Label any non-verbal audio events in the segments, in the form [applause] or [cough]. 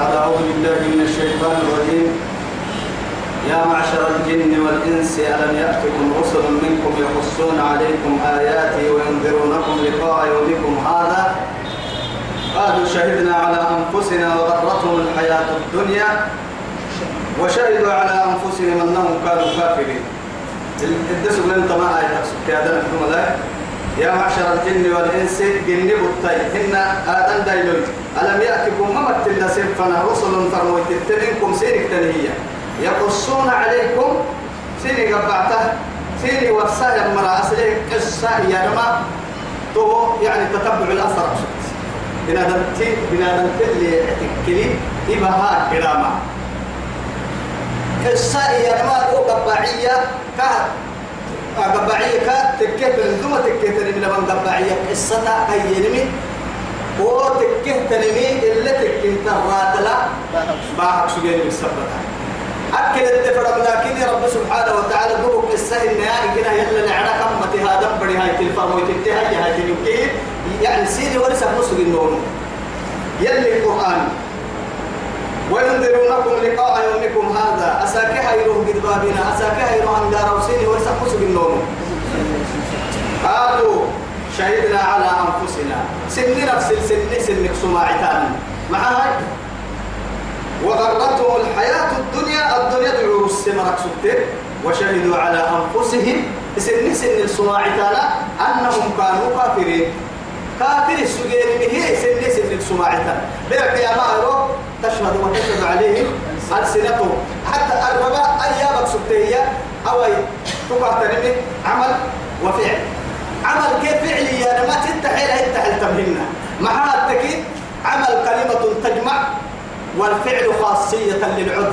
بعد أعوذ بالله من الشيطان الرجيم. يا معشر الجن والإنس ألم يأتكم رسل منكم يقصون عليكم آياتي وينذرونكم لقاء يومكم هذا؟ قالوا شهدنا على أنفسنا وغرتهم الحياة الدنيا وشهدوا على أنفسهم أنهم كانوا كافرين. من انت ما آية كادنا في يا معشر الجن والإنس جن بطي إن آدم دايلوي ألم يأتكم ما متنا سنفنا رسل فرموت منكم سينك تنهية. يقصون عليكم سيني قبعته سيني ورسايا مرا أسلي قصة يا رما تو يعني تتبع الأثر بنادم تي بنادم اللي تكلي إبها كرامة قصة يا رما قبعية كه قبعية كه تكيه تنزوم تكيه تنمي لمن قبعية قصة أي ينمي وتكيه تنمي اللي تكيه ترات لا باحك سجين بالسبتها أكل الدفرم لكن رب سبحانه وتعالى دوك السهل نهائي كنا يلا نعنا كمتي هذا بدي هاي تلفرم وتنتهي هاي تنكي يعني سيدي ورثة نص النوم يلي القرآن. وينذرونكم لقاء يومكم هذا. أساك هيروه قد بابنا أساك هيروه أنقار وسيني ورثة نص النوم. قالوا شهدنا على أنفسنا. سن نفس سن سن سماعتان. معها وغرتهم الحياة الدنيا. الدنيا دعوا السمرك سبتين. وشهدوا على أنفسهم. سن سن السماعتان أنهم كانوا كافرين. كافر السجين به سن سن السماعتان بيرك يا مارو تشهد وتشهد عليهم ألسنتهم حتى الربا أيامك سبتية. أو تقع تنمي عمل وفعل. عمل كيف فعلي يا ما تتحيل هيتحل تمهنا مع التكيد عمل كلمة تجمع والفعل خاصية للعضو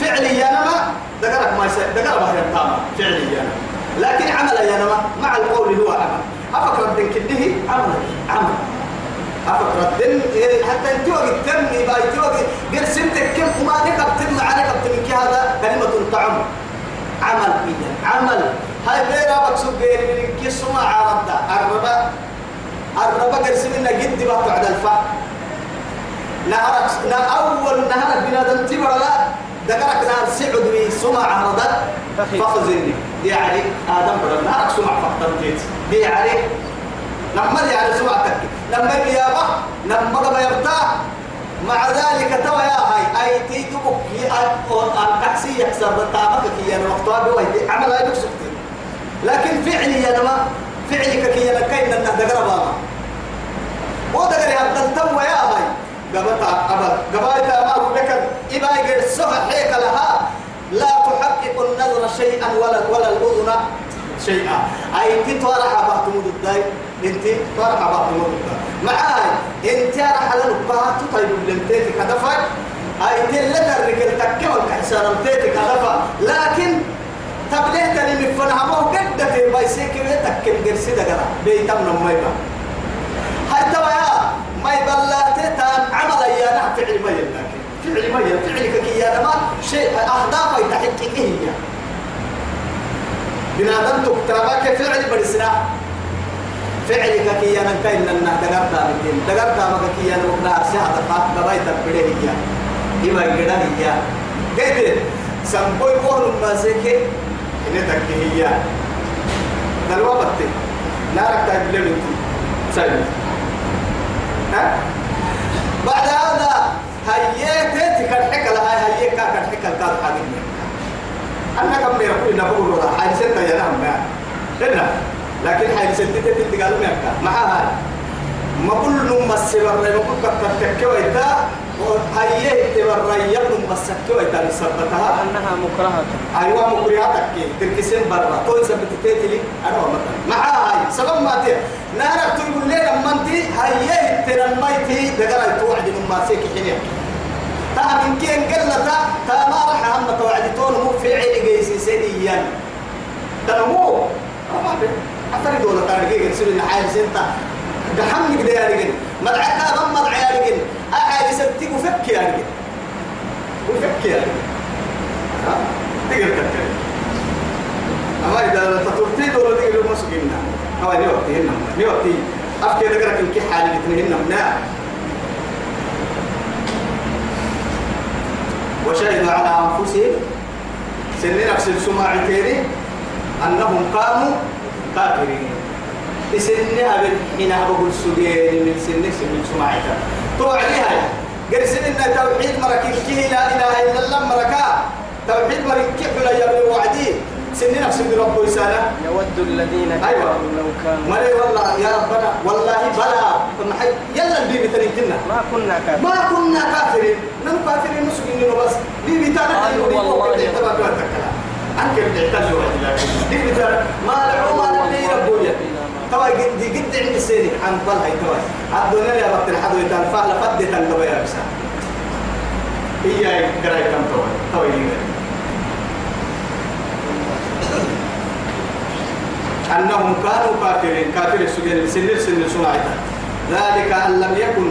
فعلي يا نما دقرك ما دقرك ما ينتام فعلي يا نما. لكن عمل يا نما مع القول هو عمل. أفكر الدين كده عمل عمل. أفكر الدين حتى أنت وقت تم يبقى أنت وقت قل سنتك كم ما نكبت معنا كبت منك هذا كلمة تعم. عمل إذا عمل. هاي بيرا بكسب بير من كيسما عرضا الربا الربا قرسمنا قد بقى بعد الفا. نهارك نا أول نهارك بنادم تبر لا ذكرك نهار سعد سمع عرضت فخزني دي علي آدم بدل نهارك سمع فقط دي علي لما دي على سمع تك لما القيامة لما ما يرتاح مع ذلك توا يا هاي أي تي تبك الكحسي يحسب الطابق كي أنا مختار بوي عمل هاي بك لكن فعلي يا نما فعلك كي أنا كاين انه دقر بابا ودقر يا توا يا هاي. قبل قبائل ما هو لك إبا يقول السمع حيك لها. لا تحقق النظر شيئا ولا ولا الأذن شيئا. أي انت تورح بعض مود الداي أنت تورح بعض مود الداي معاي. أنت راح لنبها تطيب لمتيتي كدفع أي تلك الرجل تكمل كحسان متيتي كدفع لكن تبليه تاني مفنها ما هو قد تبايسيك ويتكم قرسي دقنا بيتم نميبا هاي توا يا. ما يبلاتي تان عمل يا نعم فعل ما لكن فعل ما فعلك كي يا ما شيء أهداف يتحقق هي؟ بنادم تكتبك فعل برسنا فعلك كي أنا كاين أن دقرت أمكين دقرت أمك كي أنا أرسي هذا فات بغاية تبديه هي إما يقدر هي قلت سنبوي قول ما سيكي إنه تكي هي. دلوا بطي. نارك تبليه من سيد. ها بعد هذا هيك تكن حكى لها هيك كان كان حاجة أنا كم يقول نقول ولا حاجة ستة يا نعم لنا لكن حاجة ستة تتقالوا منك مع هاي ما كل نوم مسيبر ما كل كتر تكوي تا هيك تبر يبن مسكوي تا نسبتها أنها مكرهة. أيوة مكرهة تكي تركسين برا. كل سبت تيتلي أنا مثلا مع هاي سبب ما تي. نارك تقول لي لما أنت هيك ترميتي دقرا توعد من ما سيك حنيك تا من كين قلتا تا ما راح هم توعد تون مو فعل جيسي سنيا. تنمو في أثر دولة تارجع يصير حال سنتا دحم كده يا رجل. مدعك هذا مدعي يا رجل. أحد يسبتك وفك يا رجل. وفك يا تقدر تتكلم. أما إذا تطرتي دولة تقدر ما سكينا أو نيوتي هنا. نيوتي. أفكر ذكرك إنك حالي الاثنين هنا. وشهدوا على أنفسهم. سن نفس السماعتين أنهم كانوا كافرين سنها بالحين بقول سجين من سن سن سماعتها توعديها قرسل إن توحيد مركي لا إله إلا الله مركا توحيد مركي حلا يبني وعدي سن نفس برب رسالة يود الذين أيوة. كفروا لو كانوا. مري والله يا ربنا والله بلا. يلا البيبي تريدنا ما كنا كافرين. ما كنا كافرين. نم كافرين مسكين بس. بيبي تانا قالوا والله يا رب. عنك بتحتاجوا بيبي تانا ما ما نبي ربويا توا قد قد عند السيري عن طل هاي توا. الدنيا يا رب الحدو يتان فعل فدت الدوا يا بسا هي قراي كم توا. توا يجي. أنهم كانوا كافرين. كافر السجن سن سن سمعتا ذلك أن لم يكن.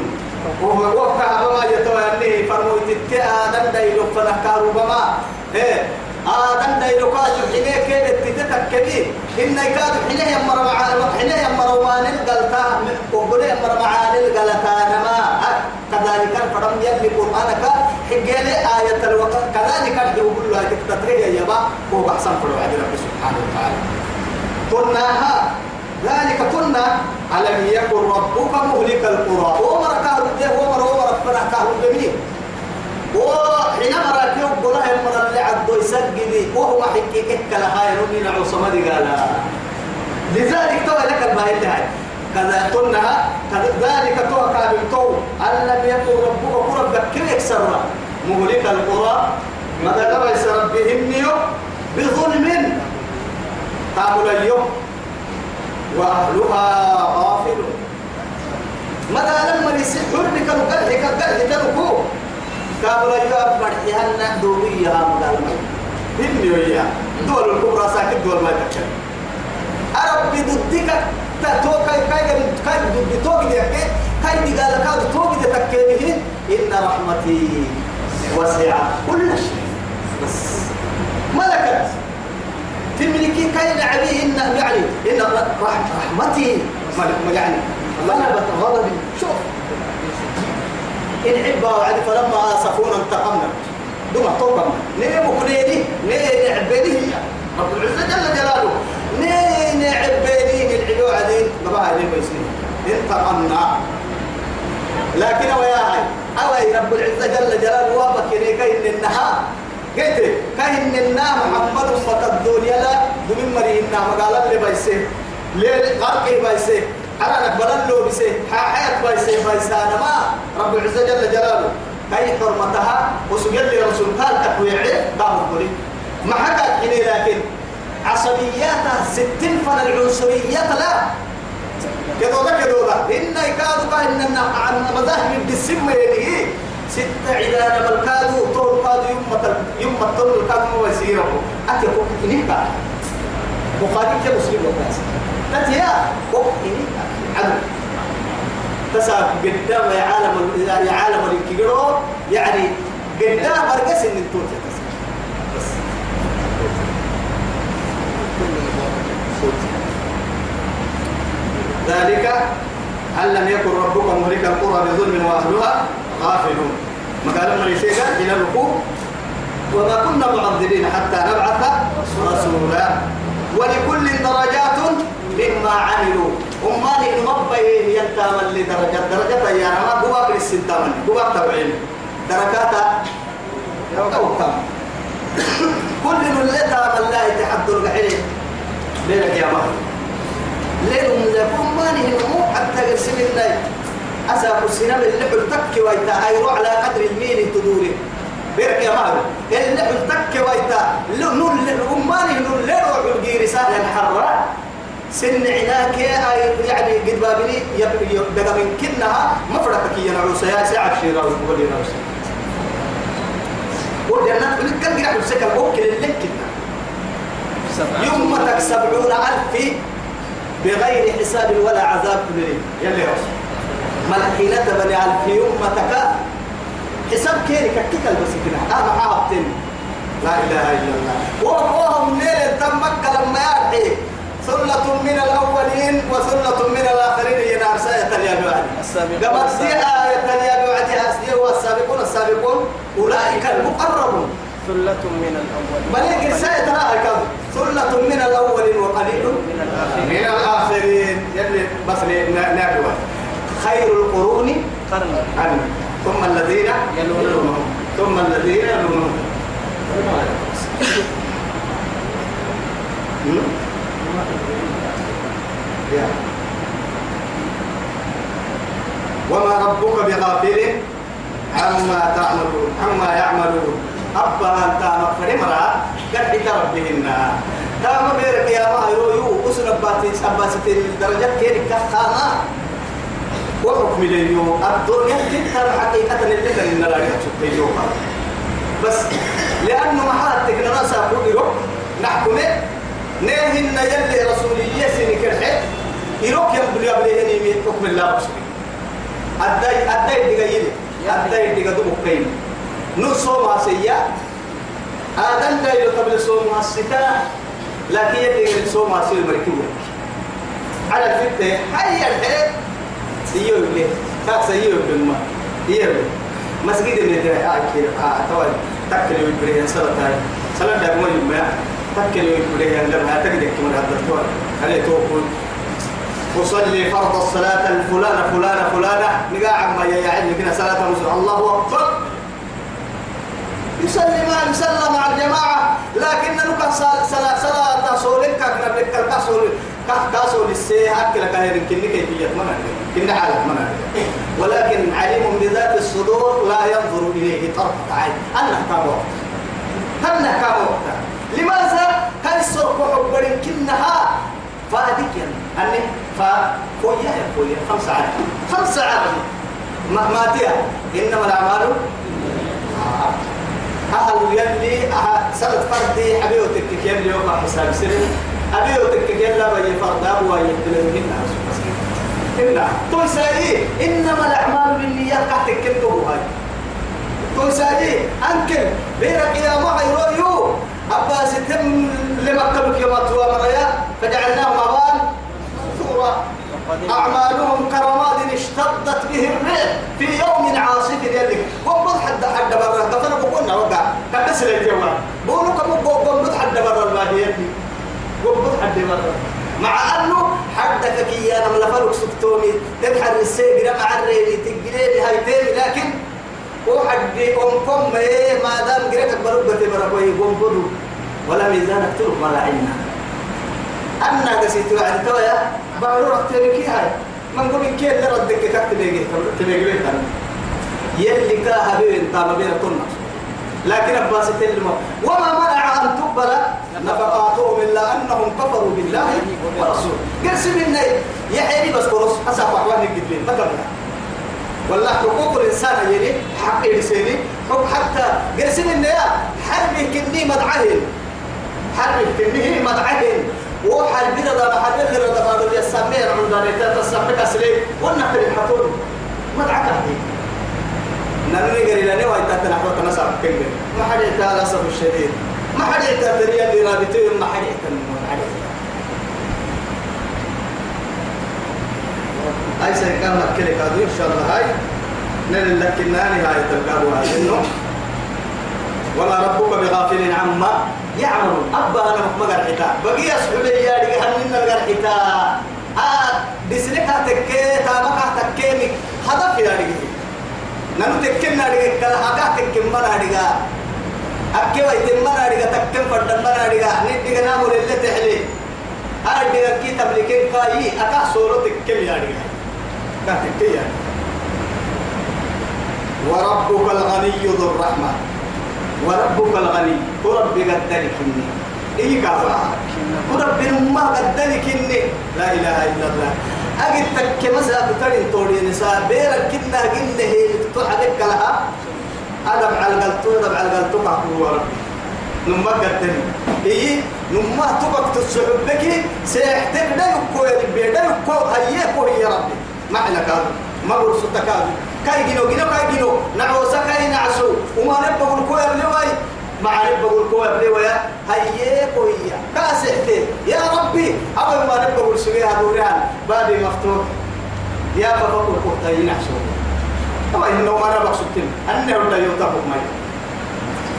وهو وقع بما يتوانيه فرموت آدم دايلو فنكارو بما إيه آدم دايلو كاجو حينيه كيف تتتكبي إن كادو حينيه يمر مع حينيه يمر وان القلتا وقولي يمر معاني القلتا نما. كذلك الفرم يلي قرآنك حقيلي آية الوقت. كذلك يقول له تكتتريه يبا. هو بحسن فرو عدي رب سبحانه وتعالى. قلناها ذلك قلنا ألم يكن ربك مهلك القرى. ومر كهر الده ومر ومر فنا كهر الجميل وحين مرة يقول لها المرة اللي عدو يسجدي وهو حكي كلا هاي رمي نعو صمدي قال. لذلك تو لك الباهي هاي. كذا قلنا ذلك تو كابل تو. ألم يكن ربك ربك كيف يكسر؟ مهلك القرى. ماذا لبس ربهم بظلم. تعمل اليوم وأهلها غافلون متى لما يسحر لك القرح كالقرح كالكو قالوا اليوم فرحيها دورية مقالمة هم يويا. دول الكبرى ساكت دول ما تكلم أرب ضدك توكاي كاي كاي ضد توك دي كاي دي قال كاي توك دي تكلمه إن رحمتي وسعت كل شيء بس ملكت كاين عبيه إن يعني إن رحمتي يعني غلبت غضبي. شوف. إن عبا وعد فلما آسفونا انتقمنا. دوما توقم نيم كليني ني نعبيني رب العزة جل جلاله. ني نعبيني العدو عدين هاي ليه بيسني انتقمنا. لكن ويا هاي أوي رب العزة جل جلاله وابك كاين النهار. قلت كاين النا محمد أمة الدنيا لا دمين مرينا مقالا اللي بيسي ليه غرقي بيسي أنا نقبل له بيسي حياة بيسي أنا ما رب العزة جل جلاله. كاي حرمتها وسجل لي رسول. قال تكويعي دام قولي ما حكى حيني لكن عصبياتها ستين فن العنصريات لا. كذا كذا إن يكادوا كأن عن مذاهب الدسم يليه. ستة عدانا بالكادو طول كادو يوم متل يوم متل الكادو ما يصيره. أكيد إنك بخاري كم مسلم وكاس تتيا كم إنك عدو. تسا قدام يا عالم يا عالم الكبيرو. يعني قدام برقس إن التوت بس. ذلك أن لم يكن ربك مهلك القرى بظلم وأهلها غافلون. مقال من يسيقا إلى الركوب وما كنا معذبين حتى نبعث رسولا. ولكل درجات مما عملوا. أما نمبيه ينتام اللي درجات درجات يا ما قباب للسنتام قباب تبعين. دركات توقف كل من من لا يتحدى القحيل ليلك يا مهر ليلهم لكم ما نهمو حتى يرسل الناي أساق السنام اللي حلتك ويتا أيرو على قدر المين تدوري بيرك يا مهر اللي حلتك ويتا نور أماني نور ليرو الجيري سهل الحرة. سن عناك يعني قد بابني دقا من كنها. مفرقك يا نعوسى يا ساعة شيرا ويقول لي نعوسى وجنات بلك كان قاعد بسكر أوكل اللي كنا. يوم تك سبعون ألف بغير حساب ولا عذاب. كبير يلي رسول. ملحينة بني ألف يوم تك حساب كيري كتك البسكنا أنا عابتن لا إله إلا الله. وهم نيل تم مكة لما يرحي ثلة من الأولين وثلة من الآخرين هي نار ساية اليابعين قبل دي آية اليابعين أسديه والسابقون السابقون. أولئك المقربون. ثلة من الأولين. بل الساية تراها كم ثلة من الأولين وقليل. من الآخرين. من الآخرين. يلي بس نابوا خير القرون قرن. ثم الذين يلونهم. ثم الذين يلونهم. وما ربك بغافل عما تعملون عما يعملون. أبا أنت مغفر مرا قد ربهن. تام بيرك يا ما يرويو أسر باتي أباسة الدرجة كيرك كخانا وحكم اليوم الدنيا تنتهي حقيقة اللي إن لا يحسب بس لأنه محاتك نراسا كل نحكم نهن يلي رسولية سنك الحق يروك ينبلي أبليه نيمي حكم الله بسري أداي أداي دقايلي أداي دقا دبقين نصو ما سيا آدم لا يقبل صوم ما الستاء لكن يدقى صوم ما سيا المركوة على الفتة هيا الحق bima hiyo masjid ni dia akira ah tawal takkeli wibre yan sala tay sala da mo yumma takkeli wibre yan da ha takde kuma da to kale to ko أصلي فرض الصلاة الفلانة فلانة فلانة نقاع عما يعني كنا صلاة رسول الله أكبر يصلي مع يصلى مع الجماعة لكن نكا صلاة صلاة صولك كنا بنك كاسول كاسول السي أكل كهير كني كيفية منا كنا حالة منا ولكن عليم بذات الصدور لا ينظر إليه طرفة عين. أنا كم وقت أنا كم وقت لماذا كان السرق حبر كنها فادك يعني أني فكويا يا كويا خمسة عام خمسة عام ما تيا. إنما الأعمال أهل يلي سنة فردي حبيو تكك يلي يوم حساب سنة حبيو تكك يلا بي فرد أبو يبدل منها إلا توسعي إنما الأعمال بالنيات قاعد تكتبه هاي. توسعي أنكل بيرك يا يرويو أبا ستم لمكبك يوم توا مريا فجعلناهم أبان. ثورا أعمالهم كرماد اشتدت به الريح في يوم عاصف يلك قبض حد حد برا دفن بقولنا وقع. كبس الجوال بقولوا كم قبض حد برا الباهية قبض حد برا مع أنه حدك كي أنا ملفلك سكتومي تدحر السيجرة مع الريلي تجريني هاي تاني لكن وحد أمكم ما دام جريتك بربة بربوي قنبضوا ولا ميزانك تلك ما لعنا أنا قسيت وعد تويا بعرو رتبك هاي. من قبل كيف ردك كتب تبيجي تبيجي بيتنا. يلي كا حبيب انت ما بين كنا. لكن أباس تلما وما منع أن تقبل نفقاتهم إلا أنهم كفروا بالله ورسوله قرس منا يحيي بس قرص أسافة وحواني قدين ما والله حقوق الإنسان يلي حق إنساني حق حتى قرس منا يا حربي كني مدعهن حربي كني مدعهن وحال بنا دا محل غير دا بعد يسمير عندنا تتسمك أسلي ونحن الحطول مدعك هذه نمني قري لنا وإنت تنحو تنسى كنجر ما حد يتعالى للأسف الشديد. ما حد يتعالى اللي رابطين ما حد يتعالى أي سيكون مكلك هذا إن شاء الله. هاي نل لكن ناني هاي تلقابوا هاي إنه. وما ربك بغافل عما يعمل أبا أنا مقر حتا بقي أسحب يا رجال هنن الغر حتا نانو تكنا رجال كلا هكا تكيم منا رجال أكي ويتم منا رجال تكيم فردن منا رجال ندي نامو لله تحلي. أنا رجال كي تملكين كاي. أكا سورو تكيم يا رجال كا تكي يا وربك الغني ذو الرحمة. وربك الغني. ورب قدرك إني إيه كافر؟ ورب ما قدرك إني لا إله إلا الله. أجد تك مسا بترين توري نساء بيرك كنا قلنا هي تحدك لها. أدم على القلتو أدم على القلتو هو ربي نما قدرني إيه نما تبقى تسحب بك سيحتك دا يكو يا ربي دا يكو هيكو يا ربي. معنى كذا ما برسلتك هذا كاي جينو جينو كاي جينو نعوسا كاي نعسو. وما نبغى الكوير لواي مع نبغى الكوير لوايا هيا كويا. كاسحتي يا ربي أول ما نبغى السويها دوران بابي مفتوح. يا بابا الكوير نعسو أما إنه ما نبغى سكين أنه لا يوتاك ماي.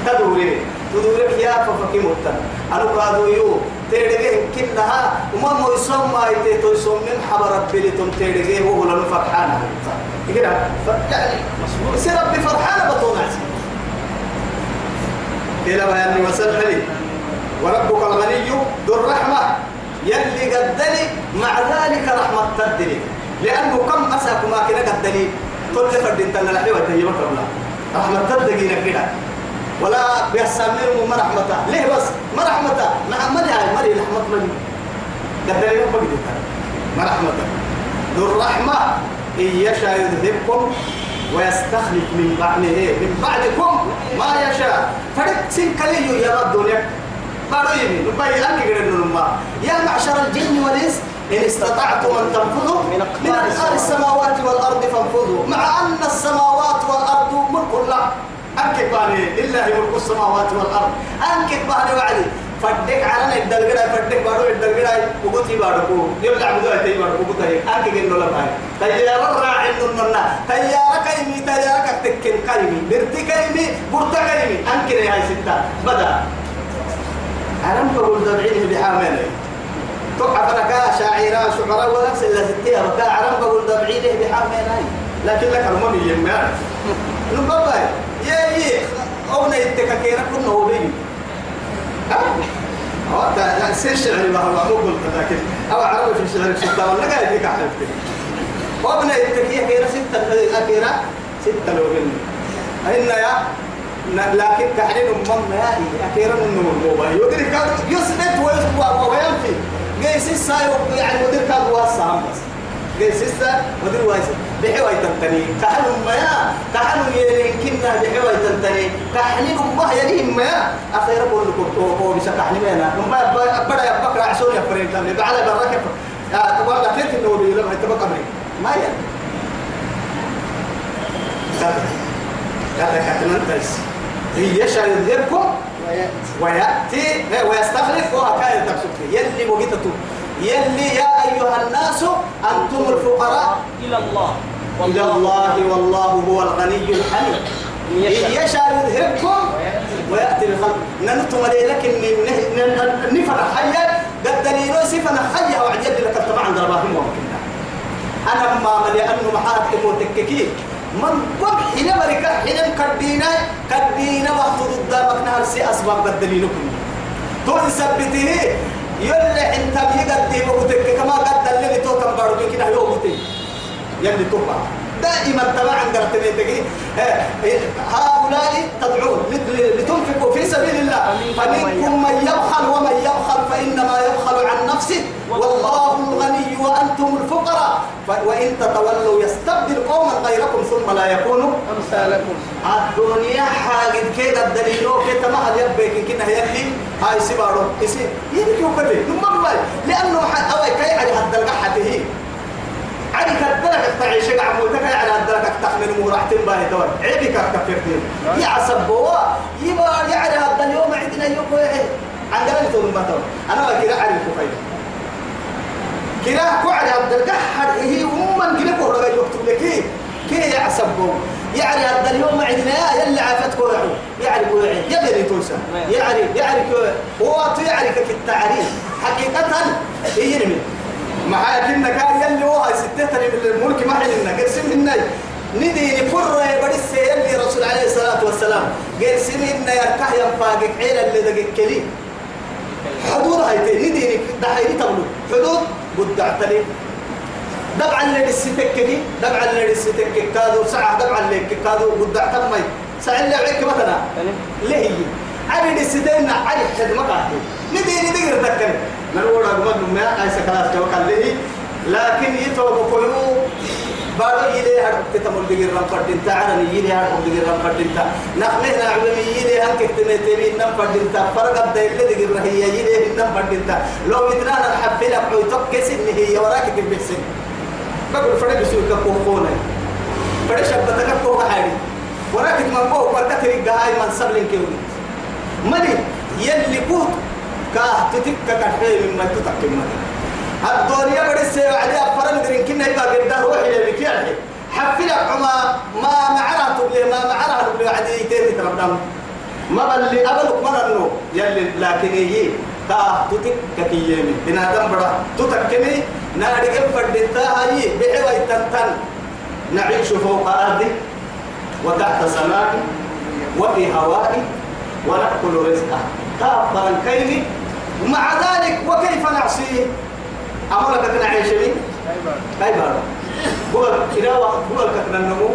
تدوري. تدورك يا ففكي متن. أنا قادو يو تيرجع كلها. وما مو يسمى ما يسمى من حبر ربي لتم تيرجع وهو لنا يعني يصير ربي فرحان بطول عزيز إلى بيان وسلم وربك الغني ذو الرحمة يلي قدني مع ذلك رحمة تدري لأنه كم أساك ما كنا قدني كل فرد تنا لحي وتهي مكرنا رحمة تدري نكرا ولا بيسمير ما رحمته ليه بس؟ ما رحمته مع ما هاي مري رحمة من قدني ما بدي ما رحمته ذو الرحمة إن يشاء يذهبكم ويستخلف من بعده من بعدكم ما يشاء. فرد سنكليو يا رب الدنيا باريني نبي أنك قرن يا معشر الجن والإنس إن استطعتم أن تنفذوا من أقطار السماوات. والأرض فانفذوا. مع أن السماوات والأرض ملك الله أنك باني لله ملك السماوات والأرض. أنك باني وعدي. فدك على الدلقرا فدك بارو الدلقرا وقتي بارو يلا عبدو أتي بارو وقتي أنك قلنا لا باي تيار راعي الننا تيار كيمي تيار كتكن كيمي برتي كيمي برتا كيمي أنك هاي ستة. بدأ أنا بقول دبعيني بحامل؟ تقع فركا شاعرا شعراء ونفس اللي ستيها وكا عرم بقول دبعيني بحامل؟ لكن لك المهم يما. [laughs] نبقى يا يي أونا يتكاكينا كنا هو سير شعري ما هو مو قلت لكن أو عربي في الشعر ستة ولا قاعد يديك عرفتي وابنا يتكيه كيرا ستة أكيرا ستة لو أين يا لكن كحنين أمم مائي أخيرا من الموبا يدري كان يسند وينفي. جيس الساي يعني مدير كان واسع. بس جيس الساي مدير وايس بحوي تنتني كحن ما كحن يمكننا بحوي تنتني كحنين أمه يليهم ما أخيرا بقول لكم هو بس كحنين ما أم بدا يبقى عشان يفرين لما بعلى بركة تبغى كيف إنه بيلم هتبقى قبري. ما يعني كذا كذا كذا هي يذهبكم ويأتي ويستخلف وهكذا تكسب يلي وقتته يلي يا أيها الناس أنتم الفقراء. إلى الله. إلى الله والله هو الغني الحميد. إن يشاء. يذهبكم ويأتي. بخلق ننتم لك نفر حيا قد دليلو سفن حيا وعجل لك عند رباهم ممكن أنا ما لأنه محاكم وتككين من قم حين مريكا حين كدينا كدينا وقت ضد مكنا سي أسباب بدلينكم تقول ثبته يلا انت بيقدي بوتك كما قد اللي تو كم بارو كده يومتي يلي توبا دائما تبع عند رتبتك هؤلاء تدعون لتنفقوا في سبيل الله. فمنكم من يبخل ومن يبخل فإنما يبخل عن نفسه. والله الغني وأنتم الفقراء. وإن تتولوا يستبدل قوما غيركم ثم لا يكونوا. أمثالكم. الدنيا حاجة كده الدليل كده ما هل يبقى كده يلي هاي سبارو يصير يلي وكده نمم لأنه أوي كي على هالدلقة حتة عادي كدلك تعيش عمودك على هالدلقة تحمل مورحتين باهي توي عيبك كفرتين. يا عصبوا يبقى يعني هذا اليوم عندنا يوم عندنا تقول ما توي أنا ما كده عارف كفاية كده قعد عبد القحر هي أمم كده كورا يكتب لك. كي يعصبوا يعني هذا اليوم عندنا يلي عافت كوعو يعني كوعي يلي توسع. يعني يعني هو يعرف في التعريف. حقيقة هي نمي ما كنا كان يلي ستتني من الملك ما حلنا قرسم الناي. ندي نفر بدس يلي رسول عليه الصلاة والسلام. قرسم إن يركح ينفاقك عيلا اللي دقك كلي حدود هاي ندي دحيري تغلو حدود قد أعتلي. دبع اللي الستك دبع اللي الستك كادو ساعة دبع اللي كادو قد أعتمي. ساعة اللي عيك مثلا. ليه عري الستين عري حد مقاطي ندي ندي ردكن نقول أقول ما عايز كلاس توكل ليه لكن يتوب كلو بارو يلي هاد تتمر دغير رام فدين تا عرن يلي هاد دغير رام فدين تا نخله نعلم يلي هاد كتنه تبي نم فدين تا فرق الدين دغير هي يلي نم فدين تا لو متنا نحب حوي تكس ان هي وراك تبسن بقول فرق بسوق كوكونا فرق شبتك كوكا حالي. وراك فوق ورك تريق هاي من سبلين كيولي مالي يلي كوت كاه تتك كحي مما تتك مالي الدنيا بدي سير عليها فرن درين كنا يبقى قدام روحي اللي كيان حفل عما ما معرها تبلي ما معرها تبلي عدي تيتي تربنا ما بل أبلك مرنو يلي لكن يجي تا تتك كيامي بنا دمبرا تتكني نادي فردتا هاي بحوي تنتن. نعيش فوق أرضي وتحت سماء وفي هواء ونأكل رزقه. كافرا كيني ومع ذلك وكيف نعصيه أمرك تنعيش لي كيف هو كلا هو كتنا النمو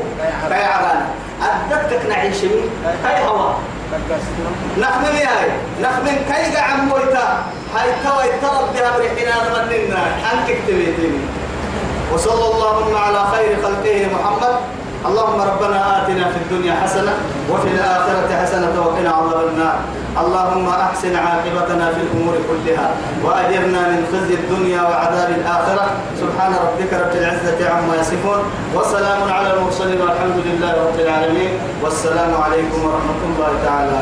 كي عران أدتك نعيش لي كي هوا. نحن هاي. نحن كي قاعد مويتا هاي توا يترب بها بريحنا نمننا حنك تبيتني وصلى اللهم على خير خلقه محمد. اللهم ربنا آتنا في الدنيا حسنة وفي الآخرة حسنة وقنا عذاب النار. اللهم أحسن عاقبتنا في الأمور كلها وأجرنا من خزي الدنيا وعذاب الآخرة. سبحان ربك رب العزة عما يصفون. وسلام على المرسلين والحمد لله رب العالمين. والسلام عليكم ورحمة الله تعالى